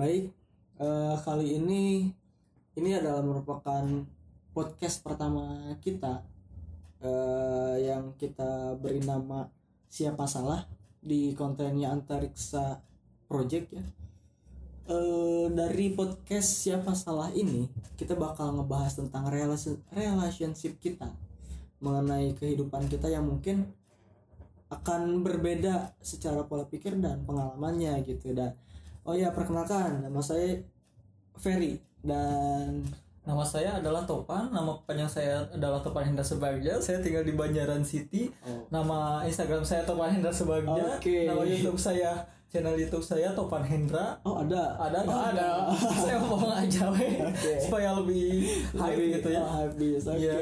Baik, eh, kali ini ini adalah merupakan podcast pertama kita eh, yang kita beri nama Siapa Salah di kontennya Antariksa Project ya. Eh, dari podcast Siapa Salah ini kita bakal ngebahas tentang relation- relationship kita mengenai kehidupan kita yang mungkin akan berbeda secara pola pikir dan pengalamannya gitu dan oh ya perkenalkan nama saya Ferry dan Nama saya adalah Topan, nama panjang saya adalah Topan Hendra Sebagja. Saya tinggal di Banjaran City. Oh. Nama Instagram saya Topan Hendra Sebagja. Oke. Nama YouTube saya, channel YouTube saya Topan Hendra. oh ada Ada oh, ada. saya ngomong aja. Oke. Supaya lebih hype gitu ya. oh, habis oke Iya.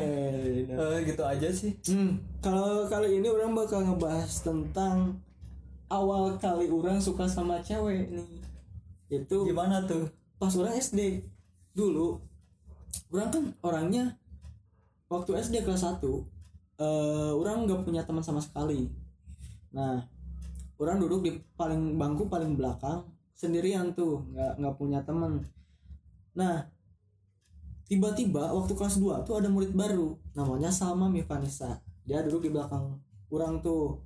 Nah. Eh, gitu aja sih. Hmm, kalau kali ini orang bakal ngebahas tentang awal kali orang suka sama cewek nih itu Gimana tuh? pas orang SD dulu orang kan orangnya waktu SD kelas 1 eh orang nggak punya teman sama sekali. Nah orang duduk di paling bangku paling belakang sendirian tuh nggak nggak punya teman. Nah tiba-tiba waktu kelas 2 tuh ada murid baru namanya Salma Mivanisa. Dia duduk di belakang orang tuh.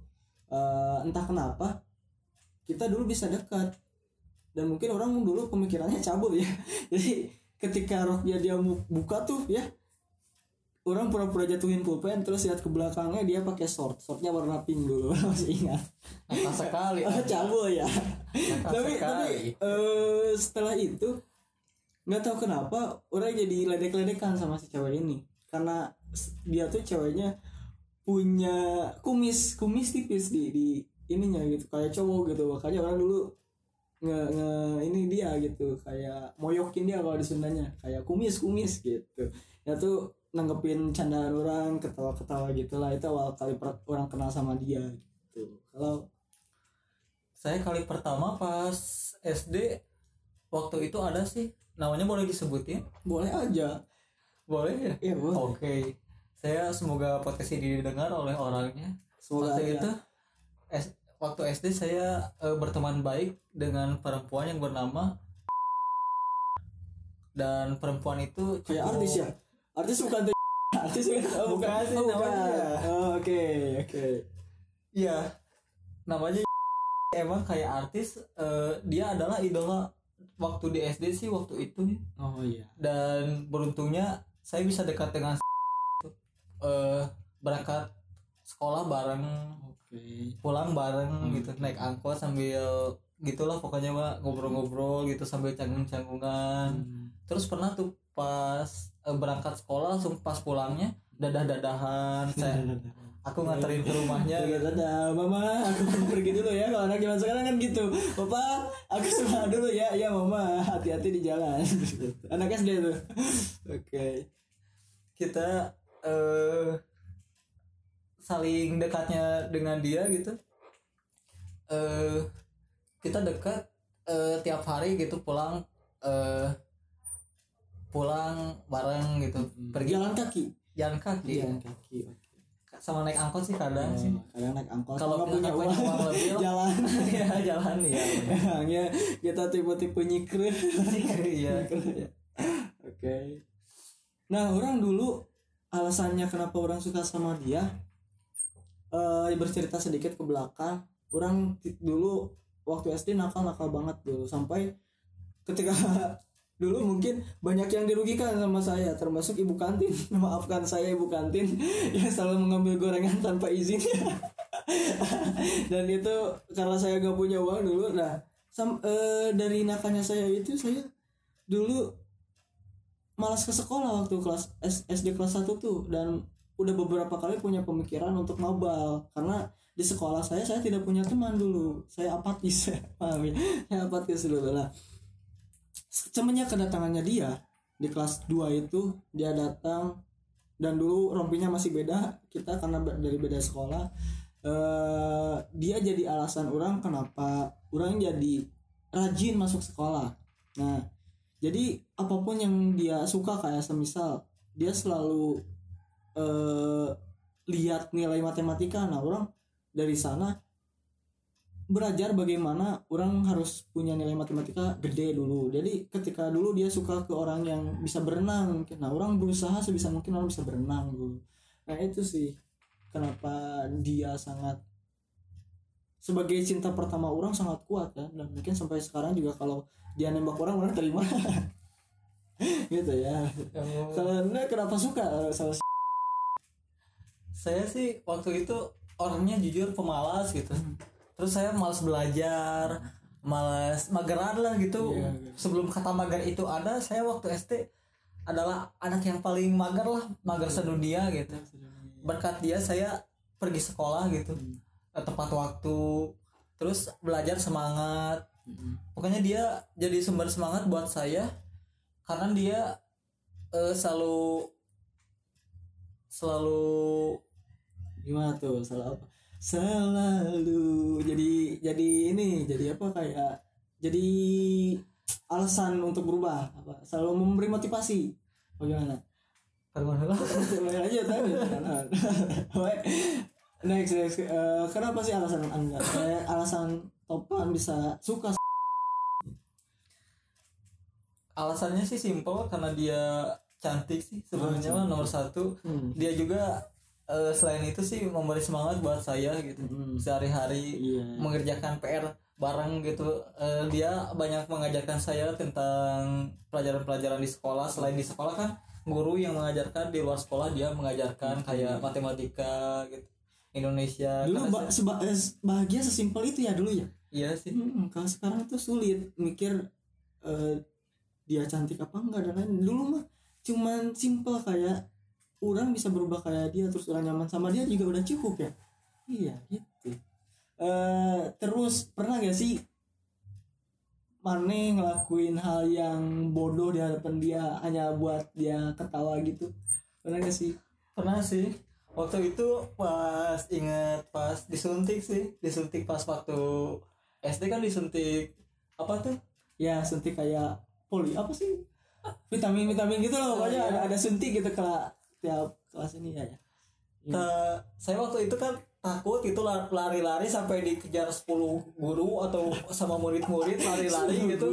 Eh, entah kenapa kita dulu bisa dekat dan mungkin orang dulu pemikirannya cabul ya. Jadi ketika roknya dia buka tuh ya orang pura-pura jatuhin pulpen terus lihat ke belakangnya dia pakai short shortnya warna pink dulu masih ingat. Nakal sekali. oh, cabul ya. Tapi sekali. tapi eh, setelah itu nggak tahu kenapa orang jadi ledek-ledekan sama si cewek ini. Karena dia tuh ceweknya punya kumis kumis tipis di di ininya gitu kayak cowok gitu. Makanya orang dulu nge, nge ini dia gitu kayak moyokin dia kalau di Sundanya kayak kumis kumis gitu ya tuh nanggepin candaan orang ketawa-ketawa gitu lah itu awal kali per- orang kenal sama dia gitu kalau Saya kali pertama pas SD waktu itu ada sih namanya boleh disebutin? boleh aja Boleh ya? Iya boleh. Oke, saya semoga podcast ini didengar oleh orangnya. Semoga waktu itu, S- waktu SD saya eh, berteman baik dengan perempuan yang bernama dan perempuan itu kayak cukup- artis ya? Artis bukan tuh artis bukan oh, Bukan. sih oh, namanya. Oh, oke oke. Iya, namanya emang kayak artis. eh, dia adalah idola waktu di SD sih waktu itu. Oh iya. Dan beruntungnya saya bisa dekat dengan eh berangkat sekolah bareng pulang bareng Hmm. gitu naik angkot sambil gitulah pokoknya mah ngobrol-ngobrol gitu sambil canggung-canggungan Hmm. terus pernah tuh pas eh, berangkat sekolah langsung pas pulangnya dadah-dadahan saya aku nganterin ke rumahnya Dadah, dadah, mama, aku pergi dulu ya. Kalau anak zaman sekarang kan gitu. Papa, aku sekolah dulu ya. Ya, mama, hati-hati di jalan. anak SD tuh. Oke. kita eh saling dekatnya dengan dia gitu eh kita dekat eh tiap hari gitu pulang eh pulang bareng gitu pergi Jalan kaki. jalan kaki Jalan kaki. oke. sama naik angkot sih kadang sih Oh, kadang naik angkot. Kalau nggak punya uang, uang lebih jalan. ya jalan ya Emangnya kita tipe-tipe nyikir. iya Oke. Nah, orang dulu alasannya kenapa orang suka sama dia eh bercerita sedikit ke belakang. Orang dulu waktu SD nakal-nakal banget dulu. Sampai ketika dulu mungkin banyak yang dirugikan sama saya termasuk ibu kantin. Maafkan saya ibu kantin yang selalu mengambil gorengan tanpa izin. Dan itu karena saya gak punya uang dulu nah sam- eh, dari nakalnya saya itu saya dulu malas ke sekolah waktu kelas SD kelas 1 tuh. Dan udah beberapa kali punya pemikiran untuk mabal karena di sekolah saya saya tidak punya teman dulu. Saya apatis paham ya? Saya apatis dulu. Lah semenjak kedatangannya dia di kelas 2 itu dia datang dan dulu rompinya masih beda. Kita karena dari beda sekolah. Eh dia jadi alasan orang kenapa orang jadi rajin masuk sekolah. Nah jadi apa pun yang dia suka kayak semisal dia selalu eh lihat nilai matematika. Nah orang dari sana belajar bagaimana orang harus punya nilai matematika gede dulu. Jadi ketika dulu dia suka ke orang yang bisa berenang mungkin. Nah orang berusaha sebisa mungkin orang bisa berenang dulu. Nah itu sih kenapa dia sangat sebagai cinta pertama orang sangat kuat ya. Dan mungkin sampai sekarang juga kalau dia nembak orang orang terima. Gitu ya. Anda kenapa suka? Eh, sama saya sih waktu itu orangnya jujur pemalas gitu. Terus saya malas belajar malas mageran lah gitu. Iya, iya. sebelum kata mager itu ada saya waktu SD adalah anak yang paling mager lah mager sedunia gitu. Berkat dia saya pergi sekolah gitu. Eh, tepat waktu terus belajar semangat. Pokoknya dia jadi sumber semangat buat saya karena dia eh, selalu selalu gimana tuh? Salah apa? Selalu jadi jadi ini jadi apa kayak jadi alasan untuk berubah apa? Selalu memberi motivasi. Bagaimana? Main aja tadi next next. Eh, kenapa sih alasan anda eh, alasan topan bisa suka alasannya sih simple karena dia cantik sih. Sebenarnya mah nomor satu. Hmm. dia juga eh, selain itu sih memberi semangat buat saya gitu. Hmm. sehari-hari iya. mengerjakan PR bareng gitu. Eh, dia banyak mengajarkan saya tentang pelajaran-pelajaran di sekolah. Selain di sekolah kan guru yang mengajarkan di luar sekolah dia mengajarkan kayak matematika gitu Indonesia. Dulu ba- seba- eh, bahagia sesimpel itu ya dulu ya? Iya sih. Hmm, kalau sekarang tuh sulit mikir eh, dia cantik apa enggak dan lain dulu mah cuman simple kayak orang bisa berubah kayak dia terus orang nyaman sama dia juga udah cukup ya? Iya gitu. Eh terus pernah gak sih Mane ngelakuin hal yang bodoh di hadapan dia hanya buat dia ketawa gitu? Pernah gak sih? Pernah sih. Waktu itu pas inget pas disuntik sih. Disuntik pas waktu SD kan disuntik apa tuh? Ya suntik kayak poli apa sih? Vitamin vitamin gitu loh pokoknya iya. ada, ada suntik gitu ke tiap kelas ini ya, ya. Ke- saya waktu itu kan takut itu la- lari-lari sampai dikejar 10 guru atau sama murid-murid lari-lari gitu.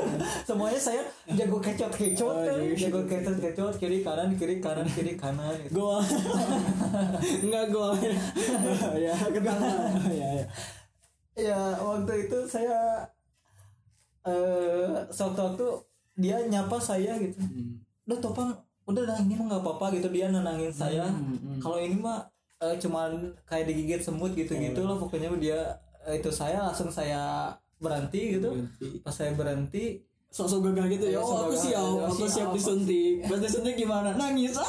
semuanya saya jago kecot-kecot Oh, kan jago jago kecot-kecot kiri kanan kiri kanan kiri kanan gitu. gol enggak gol ya ketawa. Ya ya. Ya waktu itu saya eh sewaktu-waktu dia nyapa saya gitu. Udah topang udah dah ini mah nggak apa-apa gitu dia nenangin saya. Hmm, hmm. kalau ini mah eh, cuman kayak digigit semut gitu gitu Oh. lah pokoknya dia eh, itu saya langsung saya berhenti gitu. Berhenti. pas saya berhenti sok-sok gagah gitu ya? Iya, oh aku siap. Oh, aku siap. siap. disuntik. Pas disuntik gimana? Nangis. Ah!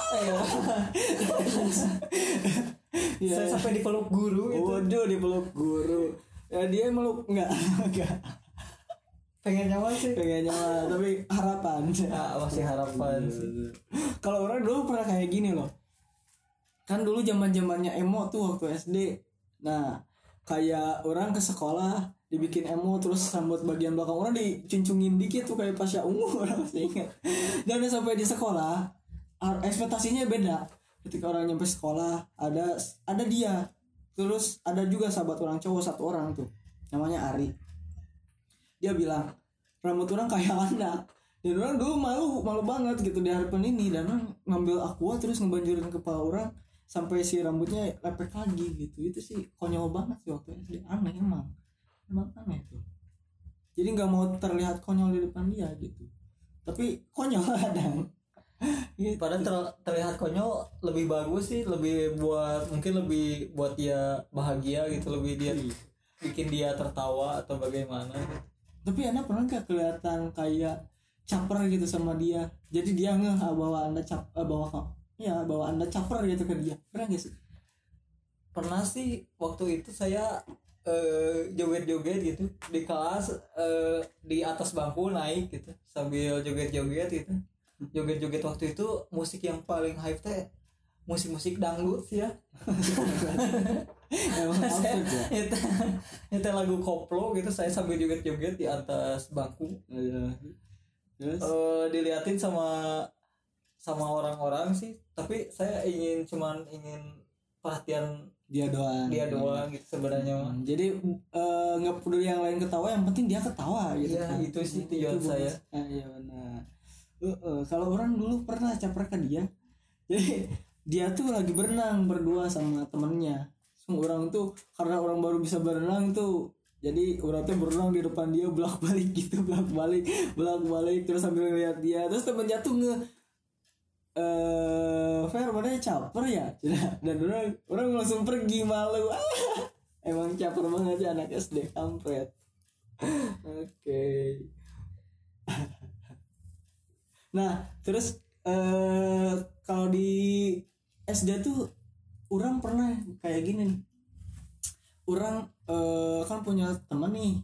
Ya. saya sampai dipeluk guru gitu. Waduh dipeluk guru. Ya dia meluk enggak enggak pengen nyaman sih. Pengennya mah, tapi harapan. Ya, masih harapan sih. kalau orang dulu pernah kayak gini loh. Kan dulu zaman zamannya emo tuh waktu SD nah kayak orang ke sekolah dibikin emo terus rambut bagian belakang orang dicuncungin dikit tuh kayak pasya ungu orang masih ingat. Dan sampai di sekolah ekspektasinya beda. Ketika orang nyampe sekolah ada ada dia. Terus ada juga sahabat orang cowok satu orang tuh. Namanya Ari dia bilang rambut orang kayak anak dan orang dulu malu malu banget gitu di hadapan ini. Dan orang ngambil aqua terus ngebanjurin kepala orang sampai si rambutnya lepek lagi gitu. Itu sih konyol banget sih waktu SD. Aneh emang. Emang aneh tuh. Jadi nggak mau terlihat konyol di depan dia gitu. Tapi konyol kadang gitu. Padahal ter- terlihat konyol lebih bagus sih, lebih buat mungkin lebih buat dia bahagia gitu, lebih dia bikin dia tertawa atau bagaimana. gitu. Tapi anda pernah nggak kelihatan kayak caper gitu sama dia? Jadi dia ngeh ah, bahwa anda cap ah, bahwa ya bahwa anda caper gitu ke dia. Pernah gak sih? Pernah sih waktu itu saya eh, joget-joget gitu. Di kelas eh, di atas bangku naik gitu. Sambil joget-joget gitu. Joget-joget waktu itu musik yang paling hype teh musik-musik dangdut ya. emang absurd ya itu, itu lagu koplo gitu saya sambil joget-joget di atas bangku Iya. terus Eh, diliatin sama sama orang-orang sih tapi saya ingin cuman ingin perhatian dia doang dia doang gitu sebenarnya Hmm, jadi eh, nggak peduli yang lain ketawa yang penting dia ketawa gitu Iya, kan. itu sih tujuan bagus. saya. Ah, iya benar Eh, eh, kalau orang dulu pernah caper ke dia jadi dia tuh lagi berenang berdua sama temennya. Semua orang tuh karena orang baru bisa berenang tuh jadi orang tuh berenang di depan dia bolak balik gitu bolak balik bolak balik terus sambil ngeliat dia. Terus temennya tuh nge eh Fer mana caper ya? Dan orang orang langsung pergi malu. Emang caper banget ya anak SD kampret. Oke. Nah terus eh kalau di SD tuh orang pernah kayak gini nih. Orang eh, kan punya teman nih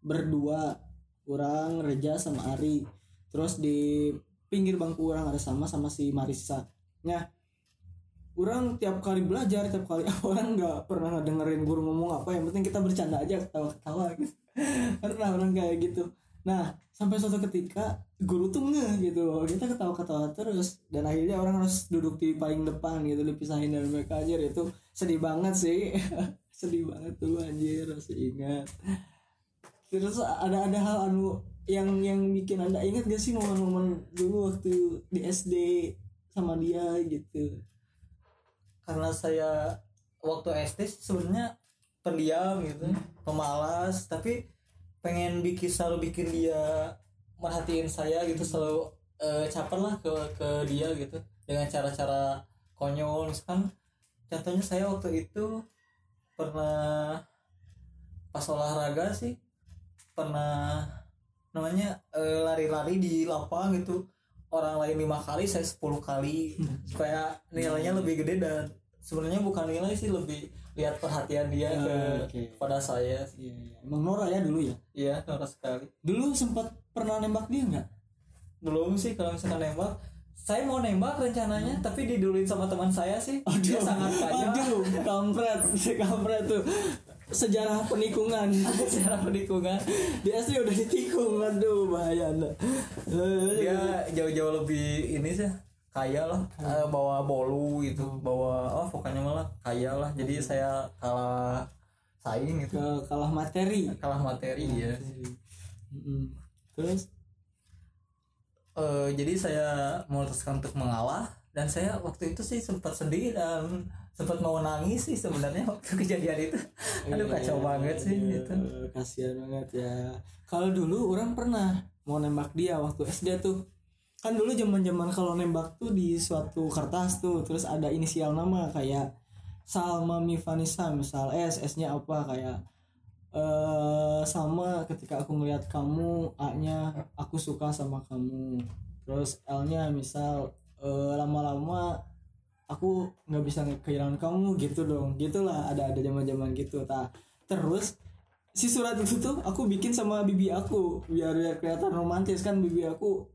berdua. Orang Reja sama Ari. Terus di pinggir bangku orang ada sama sama si Marisa nya orang tiap kali belajar tiap kali orang nggak pernah dengerin guru ngomong apa yang penting kita bercanda aja ketawa-ketawa gitu. Pernah orang kayak gitu nah sampai suatu ketika guru tuh ngeh gitu. Kita ketawa-ketawa terus. Dan akhirnya orang harus duduk di paling depan gitu dipisahin dari mereka aja itu sedih banget sih. Sedih banget tuh anjir masih ingat. Terus ada ada hal anu yang yang bikin anda ingat gak sih momen-momen dulu waktu di SD sama dia gitu? Karena saya waktu SD sebenarnya pendiam gitu pemalas. Tapi pengen bikin selalu bikin dia merhatiin saya gitu selalu eh, caper lah ke ke dia gitu. Dengan cara-cara konyol misalkan. Contohnya saya waktu itu pernah pas olahraga sih pernah namanya eh, lari-lari di lapang gitu. Orang lain lima kali saya 10 kali. Supaya nilainya lebih gede dan sebenarnya bukan nilai sih lebih lihat perhatian dia ke Oh, oke. pada saya Iya, iya. emang Nora ya dulu ya? Iya norak sekali. Dulu sempat pernah nembak dia nggak? Belum sih kalau misalkan nembak. Saya mau nembak rencananya tapi diduluin sama teman saya sih. Dia sangat kaya aduh kampret. Si kampret tuh. Sejarah penikungan. Secara pendikungan di SD udah ditikung. Aduh bahaya anda. Dia jauh-jauh lebih ini sih kaya lah Eh, bawa bolu gitu bawa oh pokoknya malah kaya lah. Jadi saya kalah saing gitu. Kalah materi. Kalah materi ya Mm-mm. terus? Eh, jadi saya memutuskan untuk mengalah dan saya waktu itu sih sempat sedih dan sempat mau nangis sih sebenarnya waktu kejadian itu. Aduh kacau banget sih Iya, itu kasihan banget ya. Kalau dulu orang pernah mau nembak dia waktu SD tuh kan dulu zaman zaman kalau nembak tuh di suatu kertas tuh terus ada inisial nama kayak Salma Mivanisa misal S S nya apa kayak eh sama ketika aku ngelihat kamu A nya aku suka sama kamu. Terus L nya misal eh, lama-lama aku nggak bisa kehilangan kamu gitu dong. Gitulah ada ada zaman zaman gitu. Tak terus si surat itu tuh aku bikin sama bibi aku biar biar kelihatan romantis. Kan bibi aku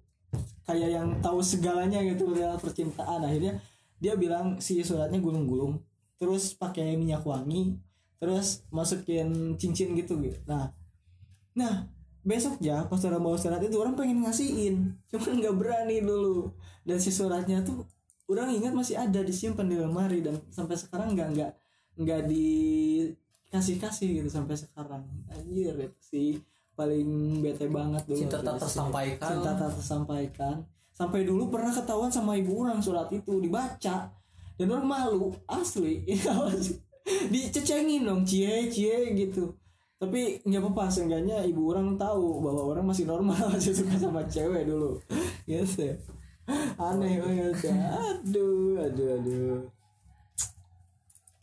kayak yang tahu segalanya gitu dalam percintaan. Akhirnya dia bilang si suratnya gulung-gulung terus pakai minyak wangi terus masukin cincin gitu gitu nah nah besoknya pas orang bawa surat itu orang pengen ngasihin cuman nggak berani dulu. Dan si suratnya tuh orang ingat masih ada disimpan di lemari dan sampai sekarang nggak nggak nggak dikasih kasih gitu sampai sekarang. Anjir itu sih paling bete banget dulu cinta tak tersampaikan. Cinta tak tersampaikan. Sampai dulu pernah ketahuan sama ibu orang surat itu dibaca. Dan orang malu asli. Dicecengin dong cie cie gitu. Tapi nggak apa-apa seenggaknya ibu orang tahu bahwa orang masih normal masih suka sama cewek dulu. Gitu aneh banget ya. aduh aduh aduh.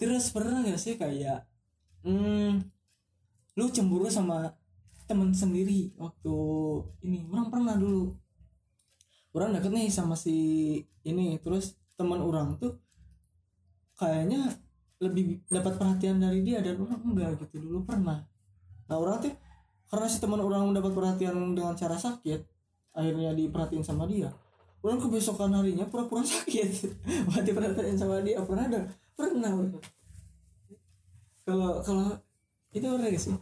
Terus pernah gak sih kayak hmm, lu cemburu sama temen sendiri waktu ini. Orang pernah dulu. Orang deket nih sama si ini. Terus teman orang tuh kayaknya lebih dapat perhatian dari dia dan orang enggak gitu. Dulu pernah. Nah orang tuh karena si teman orang mendapat perhatian dengan cara sakit akhirnya diperhatiin sama dia. Orang kebesokan harinya pura-pura sakit. Buat diperhatiin sama dia. Pernah ada? Pernah. Orang. kalau kalau itu gak sih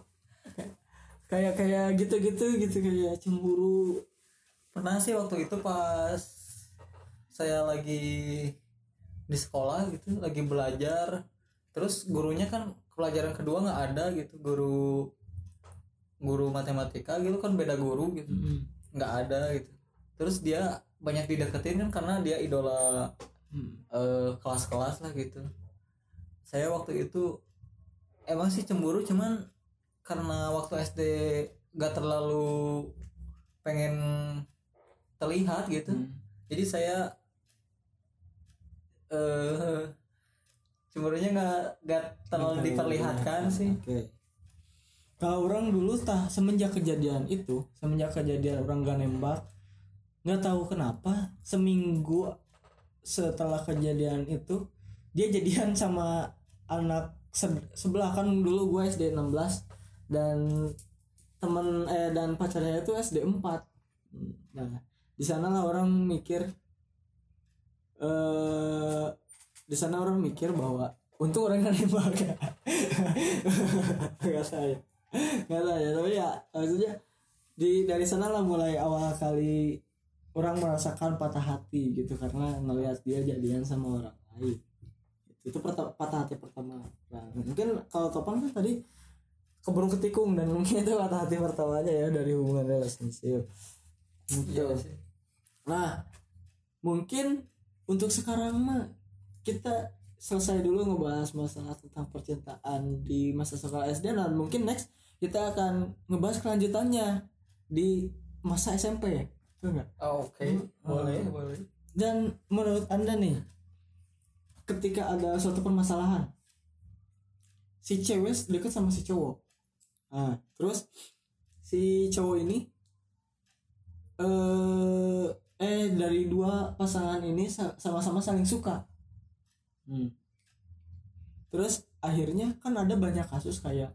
kayak kayak gitu-gitu gitu kayak cemburu. Pernah sih waktu itu pas saya lagi di sekolah gitu lagi belajar. Terus gurunya kan pelajaran kedua nggak ada gitu guru guru matematika gitu kan beda guru gitu. Nggak ada gitu. Terus dia banyak dideketin kan karena dia idola Mm. eh, kelas-kelas lah gitu. Saya waktu itu emang sih cemburu cuman karena waktu SD gak terlalu pengen terlihat gitu Mm. jadi saya eh cemburunya nggak nggak terlalu Nggak diperlihatkan sih Oke. Kalau orang dulu tah semenjak kejadian itu, semenjak kejadian orang gak nembak, nggak tahu kenapa seminggu setelah kejadian itu dia jadian sama anak se- sebelah kan dulu gue SD 16 dan temen eh dan pacarnya itu SD 4 nah di sana lah orang mikir eh di sana orang mikir bahwa untung orang gak nembak. Nggak saya nggak saya tapi ya maksudnya di dari sana lah mulai awal kali orang merasakan patah hati gitu karena ngelihat dia jadian sama orang lain. Itu perta- patah hati pertama. Nah, mungkin kalau Topan kan tadi keburu ketikung dan mungkin itu patah hati pertamanya ya dari hubungan relationship gitu Iya. Nah, mungkin untuk sekarang mah kita selesai dulu ngebahas masalah tentang percintaan di masa sekolah SD dan mungkin next kita akan ngebahas kelanjutannya di masa SMP ya. Oh, oke boleh boleh Dan menurut Anda nih ketika ada suatu permasalahan si cewek deket sama si cowok. Nah, terus si cowok ini eh eh dari dua pasangan ini sa- sama-sama saling suka. Hmm. Terus akhirnya kan ada banyak kasus kayak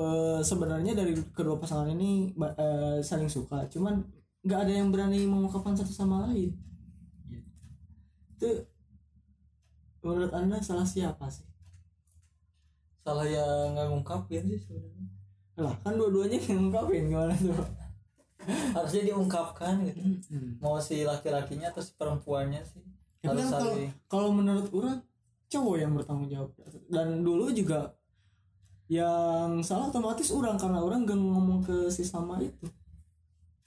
eh sebenarnya dari kedua pasangan ini eh, saling suka, cuman nggak ada yang berani mengungkapkan satu sama lain. Itu menurut anda salah siapa sih? salah yang nggak ngungkapin sih sebenarnya Lah. Kan dua-duanya yang ngungkapin gimana tuh? harusnya diungkapkan gitu. Mau si laki-lakinya atau si perempuannya sih? Harus kan kalau kalau menurut orang cowok yang bertanggung jawab. Dan dulu juga yang salah otomatis orang karena orang gak ngomong ke si sama itu.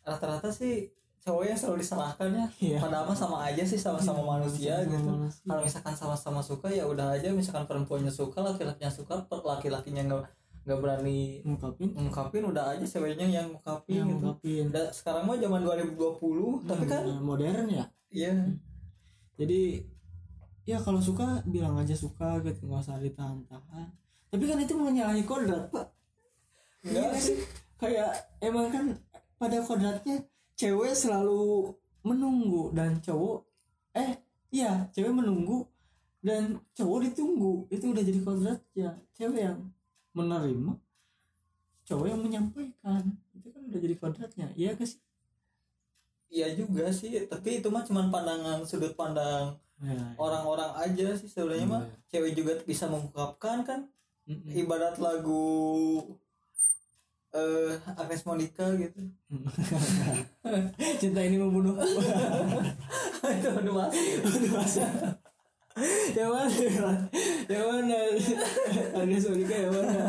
Rata-rata sih cowok yang selalu disalahkan ya. Iya. padahal mah sama aja sih sama-sama manusia Sama-sama gitu. manusia. kalau misalkan sama-sama suka ya udah aja. Misalkan perempuannya suka laki-lakinya suka per- laki-lakinya nggak nggak berani ngungkapin? ngungkapin udah aja ceweknya yang ngungkapin yang gitu. ngungkapin. Udah, sekarang mah zaman 2020 tapi kan Hmm, modern ya? Iya. Jadi ya kalau suka bilang aja suka gitu nggak usah ditahan-tahan. Tapi kan itu menyalahi kodrat pak. Enggak Iya sih? Kayak emang kan pada kodratnya cewek selalu menunggu dan cowok eh iya cewek menunggu dan cowok ditunggu. Itu udah jadi kodratnya cewek yang menerima cowok yang menyampaikan. Itu kan udah jadi kodratnya. Iya guys iya juga sih tapi itu mah cuman pandangan sudut pandang ya, orang-orang aja sih sebenarnya mah. Cewek juga bisa mengungkapkan kan? Mm-mm. ibarat lagu eh Agnes Monica gitu. Cinta ini membunuh. Itu udah yang mana yang mana? Ada Sonika yang mana?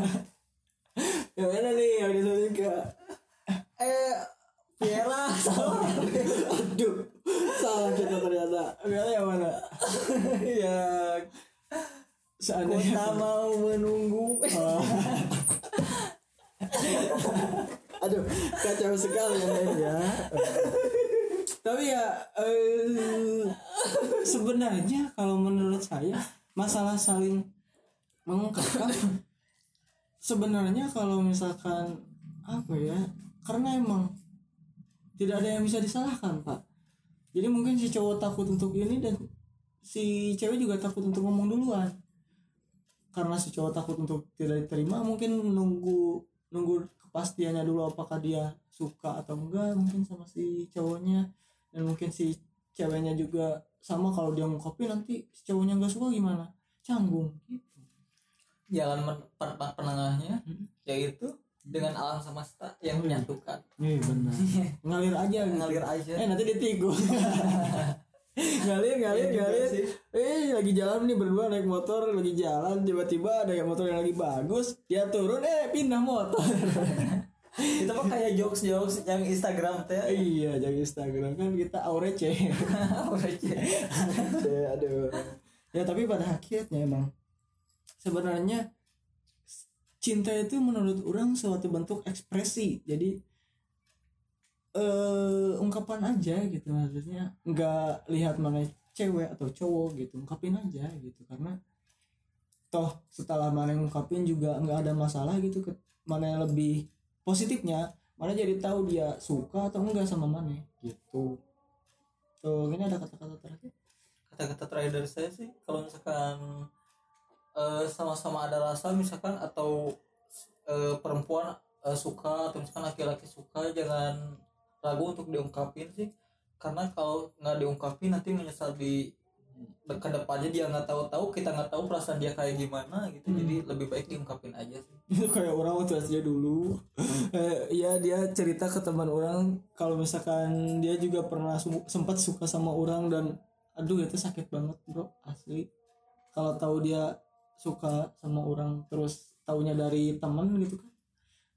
Yang mana nih ada Sonika? Eh Piera salah. Aduh salah kita ternyata. Piala yang mana? Ya seandainya kota mau menunggu. Oh. aduh kacau sekali ya ya tapi ya eh, sebenarnya kalau menurut saya masalah saling mengungkapkan sebenarnya kalau misalkan apa ya karena emang tidak ada yang bisa disalahkan pak. Jadi mungkin si cowok takut untuk ini dan si cewek juga takut untuk ngomong duluan. Karena si cowok takut untuk tidak diterima mungkin nunggu nunggu kepastiannya dulu apakah dia suka atau enggak mungkin sama si cowoknya dan mungkin si ceweknya juga sama kalau dia ngungkapin nanti si cowoknya nggak suka gimana? Canggung. Gitu jalan pen- pen- penengahnya Hmm. yaitu dengan alam semesta yang menyatukan. Iya benar. Ngalir aja gitu. ngalir aja. Eh nanti ditikung ngalir ngalir Iya ngalir. sih. eh lagi jalan nih berdua naik motor lagi jalan tiba-tiba ada yang motor yang lagi bagus dia turun eh pindah motor itu mah kayak jokes jokes yang Instagram teh. Iya jadi Instagram. Kan kita aurece Aduh, aduh. Ya tapi pada akhirnya emang sebenarnya cinta itu menurut orang suatu bentuk ekspresi. Jadi eh ungkapan aja gitu. Maksudnya nggak lihat mana cewek atau cowok gitu. Ungkapin aja gitu. Karena toh setelah mana ungkapin juga nggak ada masalah gitu. Ke mana yang lebih positifnya mana jadi tahu dia suka atau enggak sama mana gitu. Tuh ini ada kata-kata terakhir? Kata-kata terakhir dari saya sih kalau misalkan eh, sama-sama ada rasa misalkan atau eh, perempuan eh, suka atau misalkan laki-laki suka jangan ragu untuk diungkapin sih. Karena kalau nggak diungkapin nanti menyesal di ke depannya dia nggak tahu-tahu kita nggak tahu perasaan dia kayak gimana gitu. Jadi lebih baik diungkapin aja sih. Itu kayak orang waktu SD dulu. Eh, ya dia cerita ke teman orang kalau misalkan dia juga pernah su- sempat suka sama orang dan aduh itu sakit banget bro asli. Kalau tahu dia suka sama orang terus taunya dari teman gitu kan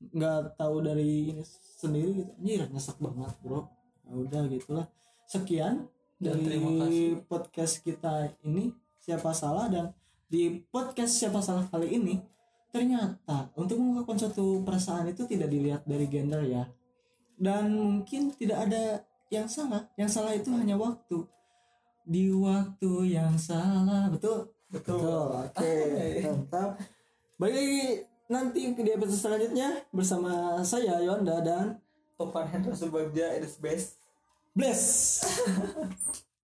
nggak tahu dari ini sendiri gitu anjir nyesek banget bro. Ya udah gitulah. Sekian Dan dari terima kasih. podcast kita ini siapa salah dan di podcast siapa salah kali ini ternyata untuk mengungkapkan suatu perasaan itu tidak dilihat dari gender ya. Dan mungkin tidak ada yang salah. Yang salah itu hanya waktu. Di waktu yang salah. Betul? Betul. Oke mantap. Baik nanti di episode selanjutnya bersama saya Yonda dan Topan Hendra Subagja it is best Bless